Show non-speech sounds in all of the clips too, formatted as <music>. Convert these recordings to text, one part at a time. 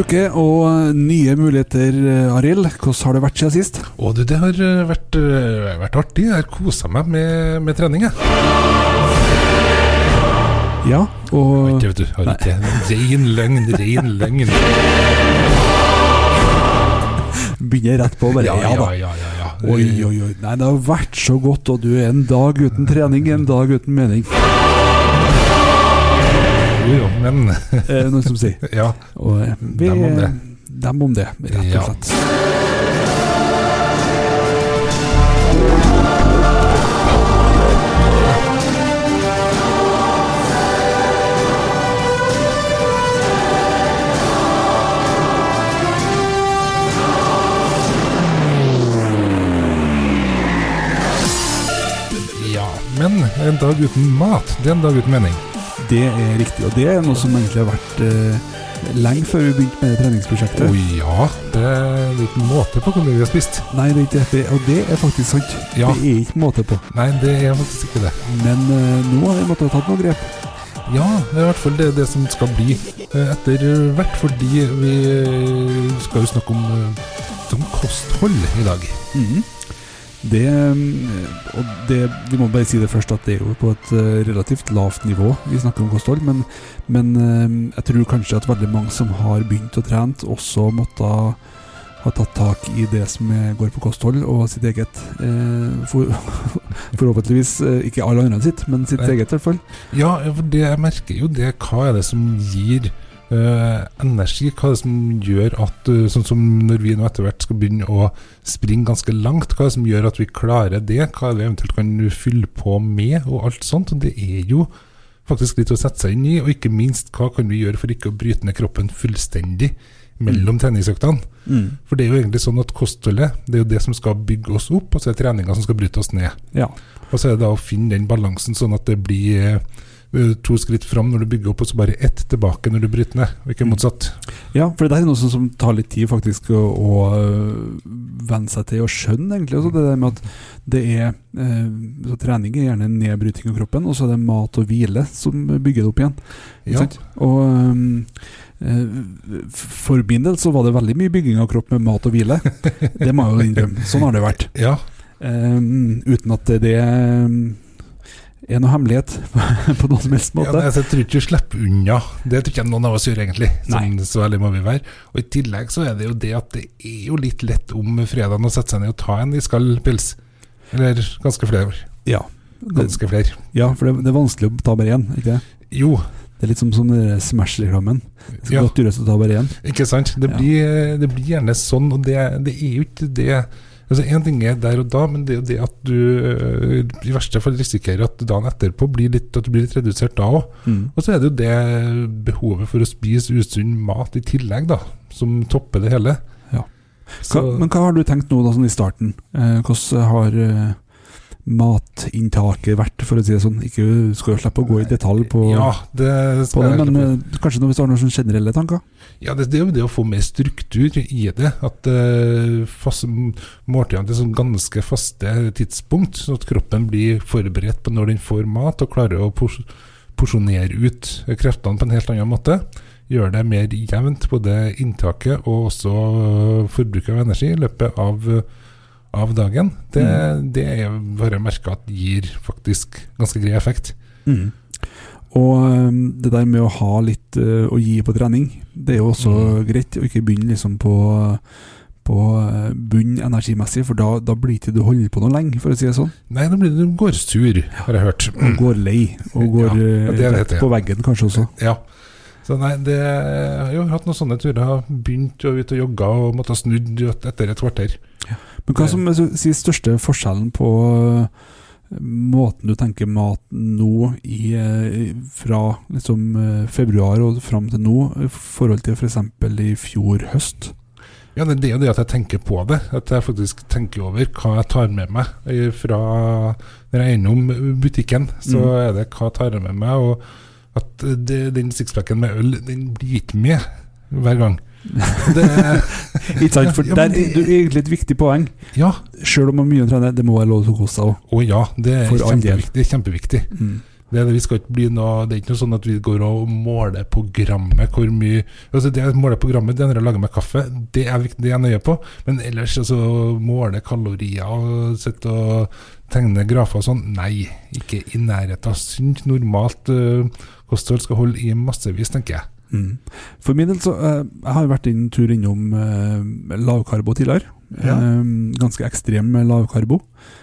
uke og nye muligheter, Arild. Hvordan har det vært siden sist? Å, du, Det har eh, vært, eh, vært artig. Jeg har kosa meg med, med trening. Jeg. Ja, og Ikke, vet du, har ikke Rein løgn, rein løgn. <laughs> begynner rett på bare Ja, ja, ja, da. ja. ja, ja. Oi, oi, oi. Nei, det har vært så godt, og du er en dag uten trening, en dag uten mening. Jo, jo, men eh, noen som sier. <laughs> Ja. Og eh, vi, Dem om det. Dem om det, rett og slett. ja. Men en dag uten mat, det er en dag uten mening. Det er riktig, og det er noe som egentlig har vært eh, lenge før vi begynte med det treningsprosjektet. Å ja, det er ikke måte på hvor mye vi har spist. Nei, det er ikke det, og det er faktisk sant. Ja. Det er ikke måte på. Nei, det er faktisk ikke det. Men eh, nå har vi måttet tatt noen grep. Ja, det er i hvert fall det, det som skal bli eh, etter hvert, fordi vi eh, skal jo snakke om, eh, om kosthold i dag. Mhm. Det, mm, og det, vi må bare si det først at det er jo på et eh, relativt lavt nivå vi snakker om kosthold, men, men eh, jeg tror kanskje at veldig mange som har begynt å trene, også måtte ha, tatt tak i det som går på kosthold, og sitt eget. Eh, for, <laughs> forhåpentligvis eh, ikke alle andre sitt, men sitt eget i hvert fall. Ja, for det jeg merker jo det, hva er det som gir eh, energi? Hva er det som gjør at, eh, sånn som når vi nå etter hvert skal begynne å springe ganske langt, hva er det som gjør at vi klarer det? Hva er det vi eventuelt kan fylle på med, og alt sånt? Og det er jo faktisk litt å sette seg inn i, og ikke minst hva kan vi gjøre for ikke å bryte ned kroppen fullstendig mellom treningsøktene? For det er jo egentlig sånn at kostholdet det er jo det som skal bygge oss opp, og så er det treninga som skal bryte oss ned. Ja. Og så er det da å finne den balansen sånn at det blir eh, to skritt fram når du bygger opp, og så bare ett tilbake når du bryter ned, og ikke Mm. motsatt. Ja, for det er noe som, tar litt tid faktisk å, å øh, venne seg til å skjønne, egentlig. Også det der med at det er eh, så Trening er gjerne nedbryting av kroppen, og så er det mat og hvile som bygger det opp igjen. Ja. Og eh, for min del så var det veldig mye bygging av kropp med mat og hvile. <laughs> Det må jeg jo innrømme. Sånn har det vært. Ja, Um, uten at det ehm, er noe hemmelighet <laughs> på noen som helst ja måte. nei, jeg tror ikke du slipper unna. Det tror ikke noen av oss gjør, egentlig. Som, så ærlig må vi være. Og I tillegg så er det jo det at det er jo litt lett om fredagen å sette seg ned og ta en iskald pils. Eller ganske flere. Ja, Ganske flere. ja for det, det er vanskelig å ta bare én. Ikke? det? Jo, Det er litt som sånn der Smash-reklamen. Det skal Ja. godt gjøres å ta bare én. Ikke sant? Det Ja. blir, det blir gjerne sånn, og det, det er jo ikke det Altså Én ting er der og da, men det er jo det at du øh, i verste fall risikerer at dagen etterpå blir litt, at du blir litt redusert da òg. Og så er det jo det behovet for å spise usunn mat i tillegg, da, som topper det hele. Ja. Så, Hva, men hva har du tenkt nå da, sånn i starten? Eh, hvordan har eh, matinntaket verdt, for å si det sånn? Ikke skal jo slippe å gå i detalj på, ja, det på det, men slippe. eh, kanskje hvis du har noen generelle tanker? Ja, det, det er jo det å få mer struktur i det. At uh, fast, måltidene til sånn ganske faste tidspunkt, sånn at kroppen blir forberedt på når den får mat, og klarer å pors porsjonere ut kreftene på en helt annen måte. Gjøre det mer jevnt, både inntaket og også forbruket av energi i løpet av, av dagen. Det, det er bare merka at gir faktisk ganske grei effekt. Og eh, det der med å ha litt eh, å gi på trening, det er jo også Mm. greit, Å ikke begynne liksom på på eh, bunn energimessig, for da, da blir ikke du holder på noe lenge, for å si det sånn. Nei, da blir du går sur, har jeg hørt. Og går lei, og går Ja, det rett på veggen kanskje også. Ja. Så nei, det, jeg har hatt noen sånne turer. Begynt å ut og jogge og måtte snudd etter et kvarter. Men hva som er si største forskjellen på eh, måten du tenker mat nå i, eh, fra liksom eh, februar og fram til nå, i forhold til f.eks. i fjor høst? Ja, det, er jo det at jeg tenker på det. At jeg faktisk tenker over hva jeg tar med meg fra Når jeg er innom butikken, så Mm. er det hva jeg tar med meg. Og at det, den sixpacken med øl, den blir ikke med hver gang. <laughs> Det, Ikke sant? For Ja, der er det er egentlig et viktig poeng. ja. Selv om man mye å trene, det må være lov til å kose seg òg. Å ja, det er kjempeviktig. Det er kjempeviktig. Mm. Det er, det, vi skal ikke bli noe, det er ikke noe sånn at vi går og måler programmet hvor mye altså Det å måle programmet, det er når jeg lager meg kaffe, det er viktig, det er jeg nøye på. Men ellers altså måle kalorier og sitte og tegne grafer og sånn, nei. Ikke i nærheten av sunt, normalt uh, kosthold skal holde i massevis, tenker jeg. Mm. For min del så uh, Jeg har vært en tur innom uh, lavkarbo tidligere. Ja. Uh, ganske ekstrem lavkarbo.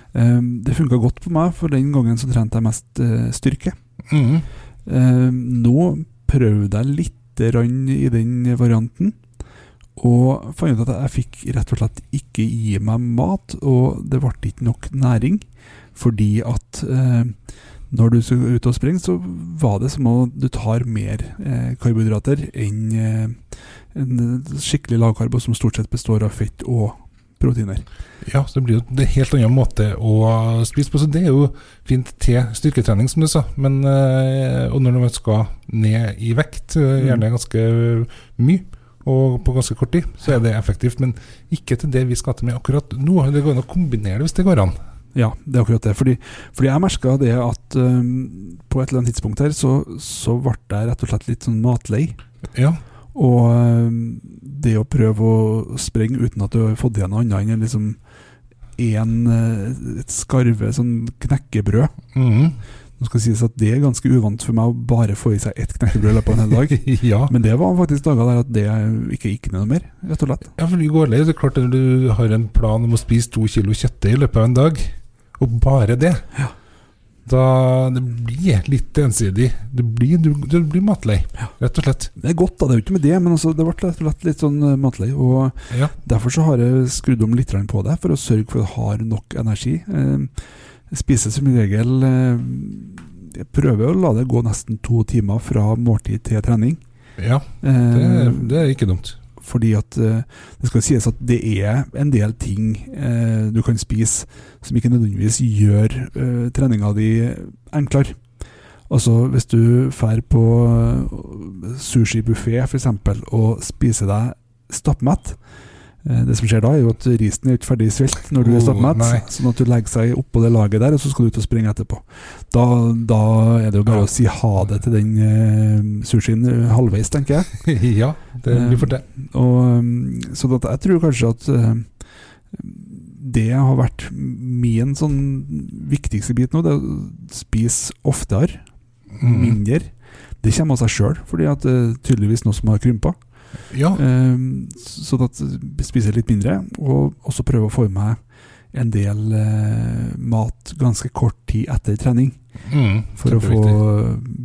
Det funka godt på meg, for den gangen så trente jeg mest styrke. Mm. Nå prøvde jeg litt rann i den varianten. Og fant ut at jeg fikk rett og slett ikke gi meg mat, og det ble ikke nok næring. Fordi at eh, når du skal ut og springe, så var det som om du tar mer eh, karbohydrater enn eh, en skikkelig lavkarbo som stort sett består av fett og proteiner. Ja, så det blir jo en helt annen måte å spise på. Så det er jo fint til styrketrening, som du sa. Men, eh, og når man skal ned i vekt, eh, gjerne ganske mye, og på ganske kort tid, så er det effektivt. Men ikke til det vi skal til med akkurat nå. Det går an å kombinere det hvis det går an. Ja, det er akkurat det. Fordi, fordi jeg merka det at um, på et eller annet tidspunkt her, så, så ble jeg rett og slett litt sånn matlei. Ja. Og um, det å prøve å sprenge uten at du har fått igjen noe annet enn liksom en, eh, et skarve sånn knekkebrød Mhm. Nå skal det sies at det er ganske uvant for meg å bare få i seg ett knekkebrød i løpet av en hel dag. <laughs> ja. Men det var faktisk dager der at det ikke gikk ned noe mer, rett og slett. Ja, for du går lei. Det er klart at du har en plan om å spise to kilo kjøttdeig i løpet av en dag, og bare det. Ja. Da det blir litt ensidig. Du blir, du, du blir matlei, Ja. rett og slett. Det er godt, da. Det er jo ikke med det, men altså, det ble rett litt sånn eh, matlei. Og Ja. derfor så har jeg skrudd om litt på det, for å sørge for at jeg har nok energi. Eh, Jeg spiser som regel eh, Jeg prøver å la det gå nesten to timer fra måltid til trening. ja det, Eh, det er ikke dumt. Fordi at eh, det skal sies at det er en del ting eh, du kan spise som ikke nødvendigvis gjør eh, treninga di enklere. Altså hvis du drar på uh, sushibuffé f.eks. og spiser deg stappmett eh, Det som skjer da, er jo at risen er ikke ferdig svelt når du er stappmett. oh, sånn at du legger seg oppå det laget der, og så skal du ut og springe etterpå. Da, da er det jo bare å si ha det til den uh, sushien eh, halvveis, tenker jeg. <laughs> ja, det blir for det. Og, um, så at jeg tror kanskje at uh, det har vært min sånn viktigste bit nå, det er å spise oftere, Mm. mindre. Det kommer av seg sjøl, fordi at det er tydeligvis noe som har krympa. Ja, Um, så at jeg spiser litt mindre, og også prøve å få i meg en del eh, mat ganske kort tid etter trening. mm, For å få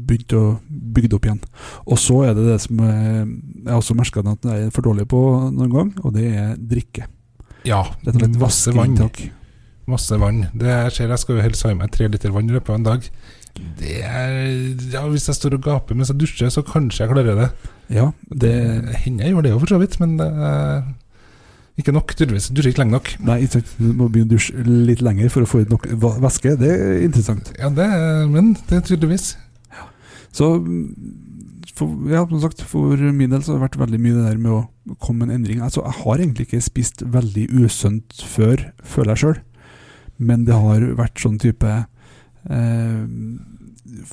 begynt å bygge det opp igjen. Og så er det det som eh, jeg også merka at jeg er for dårlig på noen gang, og det er drikke. Ja, Rett og slett masse vann. Masse vann. Det jeg ser jeg skal jo helst ha i meg tre liter vann i løpet av en dag. Det er, ja, Hvis jeg står og gaper mens jeg dusjer, så kanskje jeg klarer det. Ja, det hender jeg gjør det jo for så vidt, men det er ikke nok, tydeligvis. Dusjer ikke lenge nok. Nei. Du må begynne å dusje litt lenger for å få ut nok væske. Det er interessant. Ja, det er, men det er tydeligvis. Ja. Så for, ja, som sagt, for min del så har det vært veldig mye det der med å komme med en endring. Altså, jeg har egentlig ikke spist veldig usunt før, føler jeg sjøl. Men det har vært sånn type eh,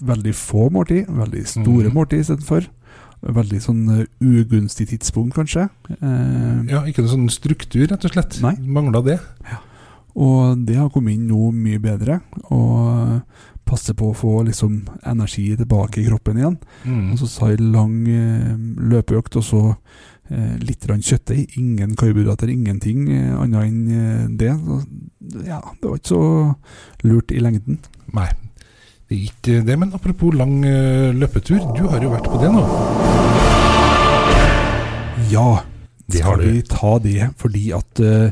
veldig få måltid, veldig store mm. måltid istedenfor. Veldig sånn eh, ugunstig tidspunkt, kanskje. Eh, Ja, Ikke noe sånn struktur, rett og slett. Nei. Mangla det. Og det har kommet inn nå mye bedre. Og passe på å få liksom energi tilbake i kroppen igjen. Mm. Og så sa jeg lang eh, løpeøkt, og så eh, litt kjøttdeig. Ingen karbohydrater, ingenting eh, annet enn eh, det. Så, ja, det var ikke så lurt i lengden. Nei, det gikk ikke det. Men apropos lang eh, løpetur, du har jo vært på det nå. Ja, Det har skal vi ta det fordi at eh,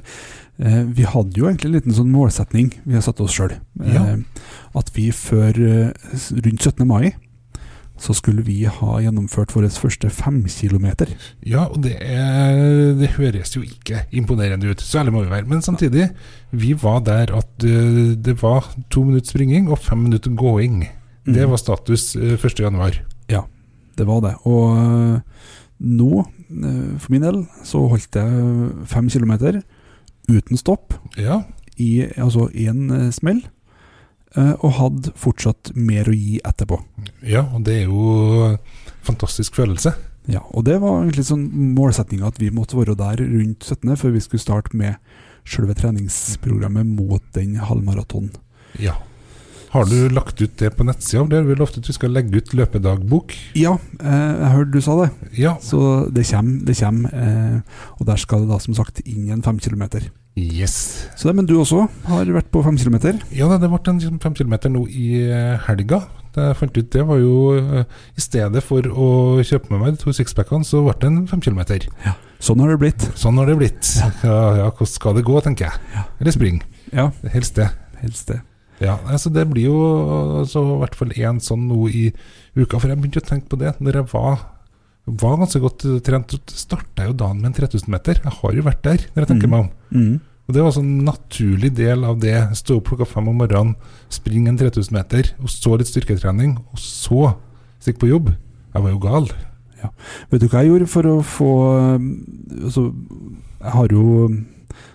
vi hadde jo egentlig en liten sånn målsetning vi har satt oss sjøl. Ja. at vi før uh, rundt 17. mai så skulle vi ha gjennomført vår første femkilometer. Ja, og det, er, det høres jo ikke imponerende ut, så ærlig må vi være. Men samtidig, vi var der at eh, det var to minutter springing og fem minutter gåing. Det Mm. var status eh, 1. januar. Det var det. Og øh, nå, for min del, så holdt jeg fem kilometer uten stopp, Ja, i altså én smell. Eh, og hadde fortsatt mer å gi etterpå. Ja, og det er jo fantastisk følelse. Ja, og det var egentlig sånn målsettinga at vi måtte være der rundt 17. før vi skulle starte med selve treningsprogrammet mot den halvmaratonen. Ja. Har du lagt ut det på nettsida? Det har vel lovt at vi skal legge ut løpedagbok? Ja, eh, jeg hørte du sa det. Ja. Så det kommer. Det kommer eh, og der skal det da som sagt inn en fem kilometer. Yes. Så det, Men du også har vært på fem kilometer? Ja, det ble en fem kilometer nå i eh, helga. Det jeg fant ut det var jo eh, I stedet for å kjøpe med meg de to sixpackene, så ble det en fem kilometer. Sånn har det blitt. Sånn har det blitt. Ja, ja, hvordan skal det gå, tenker jeg. Ja. Eller spring. Ja, Helst det. helst det. Ja, altså det blir jo altså, i hvert fall én sånn nå i uka. For jeg begynte å tenke på det når jeg var, var ganske godt eh, trent. Starta jo dagen med en 3000 meter. Jeg har jo vært der, når jeg tenker Mm. meg om. Mm. Og Det var en naturlig del av det. Stå opp klokka fem om morgenen, springe en 3000 meter, og så litt styrketrening, og så stikke på jobb. Jeg var jo gal. Vet du hva jeg gjorde for å få um, altså, Jeg har jo,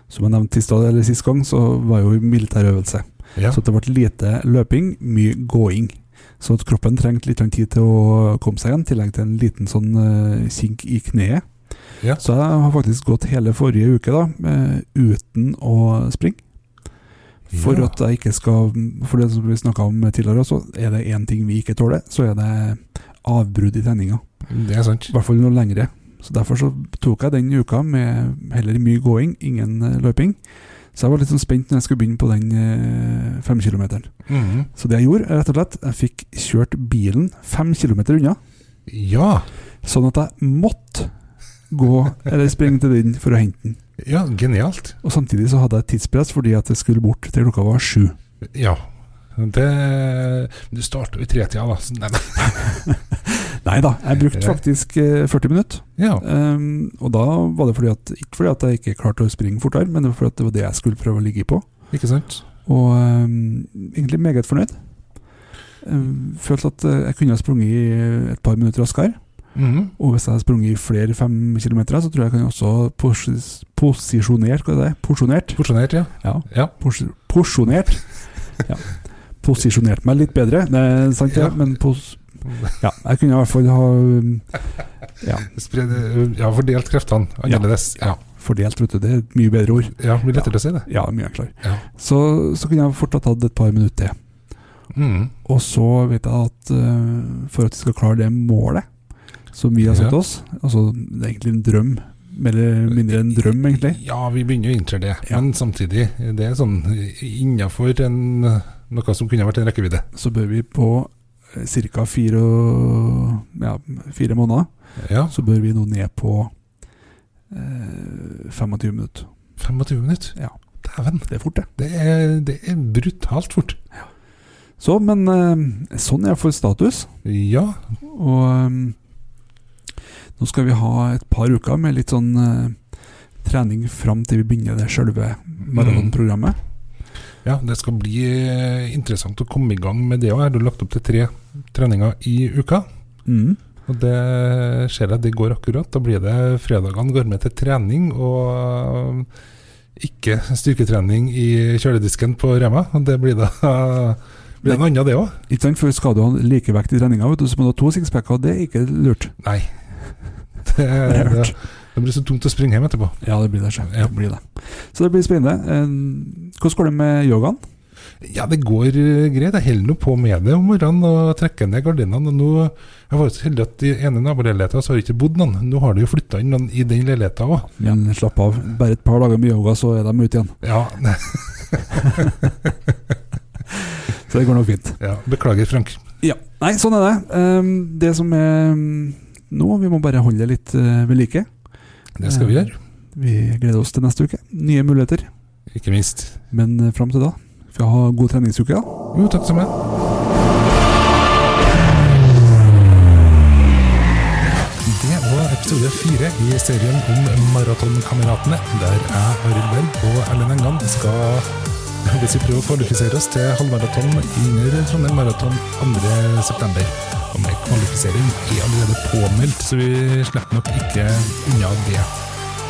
som jeg nevnte sist, eller sist gang, så var jeg jo i militærøvelse. Ja. Så det ble lite løping, mye gåing. Så at kroppen trengte litt tid til å komme seg igjen, i tillegg til en liten sånn eh, kink i kneet. Ja. Så jeg har faktisk gått hele forrige uke da, eh, uten å springe. For Ja. at jeg ikke skal For det som vi snakka om tidligere, så er det én ting vi ikke tåler, så er det avbrudd i treninga. Det er sant. I hvert fall noe lengre. Så Derfor så tok jeg den uka med heller mye gåing, ingen eh, løping. Så jeg var litt sånn spent når jeg skulle begynne på den eh, femkilometeren. -hmm. Så det jeg gjorde, rett og slett Jeg fikk kjørt bilen fem kilometer unna, Ja. sånn at jeg måtte gå eller springe til den for å hente den. ja, genialt. Og samtidig så hadde jeg tidspress fordi at jeg skulle bort til klokka var sju. Ja. Det Du starter jo i tretida, da. Nei, nei. <laughs> Nei da, jeg brukte faktisk eh, 40 minutter. Ja. Um, og da var det fordi at, ikke fordi at jeg ikke klarte å springe fortere, men det var fordi at det var det jeg skulle prøve å ligge på. Ikke sant? Og um, egentlig meget fornøyd. Um, følte at eh, jeg kunne ha sprunget i et par minutter raskere. Mhm. Og hvis jeg hadde sprunget i flere fem kilometer, så tror jeg jeg kan også pos posisjonert Hva er det? Porsjonert? Porsjonert, ja. Ja, Ja. pos porsjonert. Ja. Posisjonert meg litt bedre, det er sant. Ja. Men pos <laughs> ja, jeg kunne i hvert fall ha um, ja, Spred, ja, fordelt kreftene annerledes. Ja. fordelt, vet du. Det er et mye bedre ord. ja, blir lettere å si det. Ja, mye enklere. Ja. Så, så kunne jeg fort ha tatt et par minutter til. Mm. Og så vet jeg at uh, for at vi skal klare det målet som vi har satt Ja. oss Altså, det er egentlig en drøm. Mer eller mindre en drøm, egentlig. Ja, vi begynner å innse det. Ja. Men samtidig, det er sånn innafor noe som kunne vært en rekkevidde. Så bør vi på ca. Fire, ja, fire måneder Ja, Så bør vi nå ned på eh, 25 minutter. 25 minutter. Ja. Dæven. Det er fort, det. Det er, det er brutalt fort. Så, men eh, sånn er iallfall status. Ja. Og eh, nå skal vi ha et par uker med litt sånn eh, trening fram til vi begynner det sjølve maratonprogrammet. Ja, det skal bli eh, interessant å komme i gang med det òg. Du har lagt opp til tre treninger i uka. Mm. Og det ser jeg det går akkurat. Da blir det fredagene går med til trening og øh, ikke styrketrening i kjøledisken på Rema. Og det blir da <laughs> blir det noe annet, det òg. Ikke sant, for Skal du ha likevekt i treninga, så må du ha to sixpacker. Det er ikke lurt. Nei. <laughs> Det, det, hørt. Det blir så tungt å springe hjem etterpå. Ja, det blir det. Selv. Ja. det, blir det. Så det blir spennende. Eh, Hvordan går det med yogaen? Ja, det går øh, greit. Jeg holder nå på med det om morgenen og trekker ned gardinene. Nå, jeg var så heldig at i ene naboleiligheten så har det ikke bodd noen. Nå har det jo flytta inn noen i den leiligheten òg. Men slapp av. Bare et par dager med yoga, så er de ute igjen. Ja, <laughs> Så det går nok fint. ja, beklager, Frank. Ja. Nei, sånn er det. Eh, det som er mm, nå, vi må bare holde det litt eh, ved like. Det skal vi gjøre. Vi gleder oss til neste uke. Nye muligheter. Ikke minst. Men eh, fram til da får vi ha god treningsuke. da. Jo, takk som. Det var episode fire i serien om Maratonkameratene, der jeg, Arild Berg og Erlend Engan skal hvis vi prøver å kvalifisere oss til halvmaraton under Trondheim Maraton 2.9. Og med kvalifisering er allerede påmeldt, så vi slipper nok ikke unna det.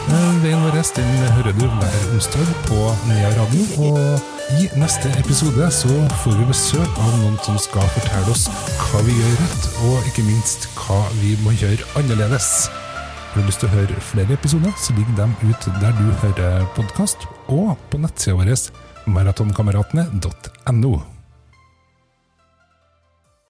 Eh, Veien vår den hører du hver onsdag på Nea Radio. Og i neste episode så får vi besøk av noen som skal fortelle oss hva vi gjør rett, og ikke minst hva vi må gjøre annerledes. Har du lyst til å høre flere episoder, så ligger dem ut der du hører podkast, og på nettsida vår maratonkameratene.no.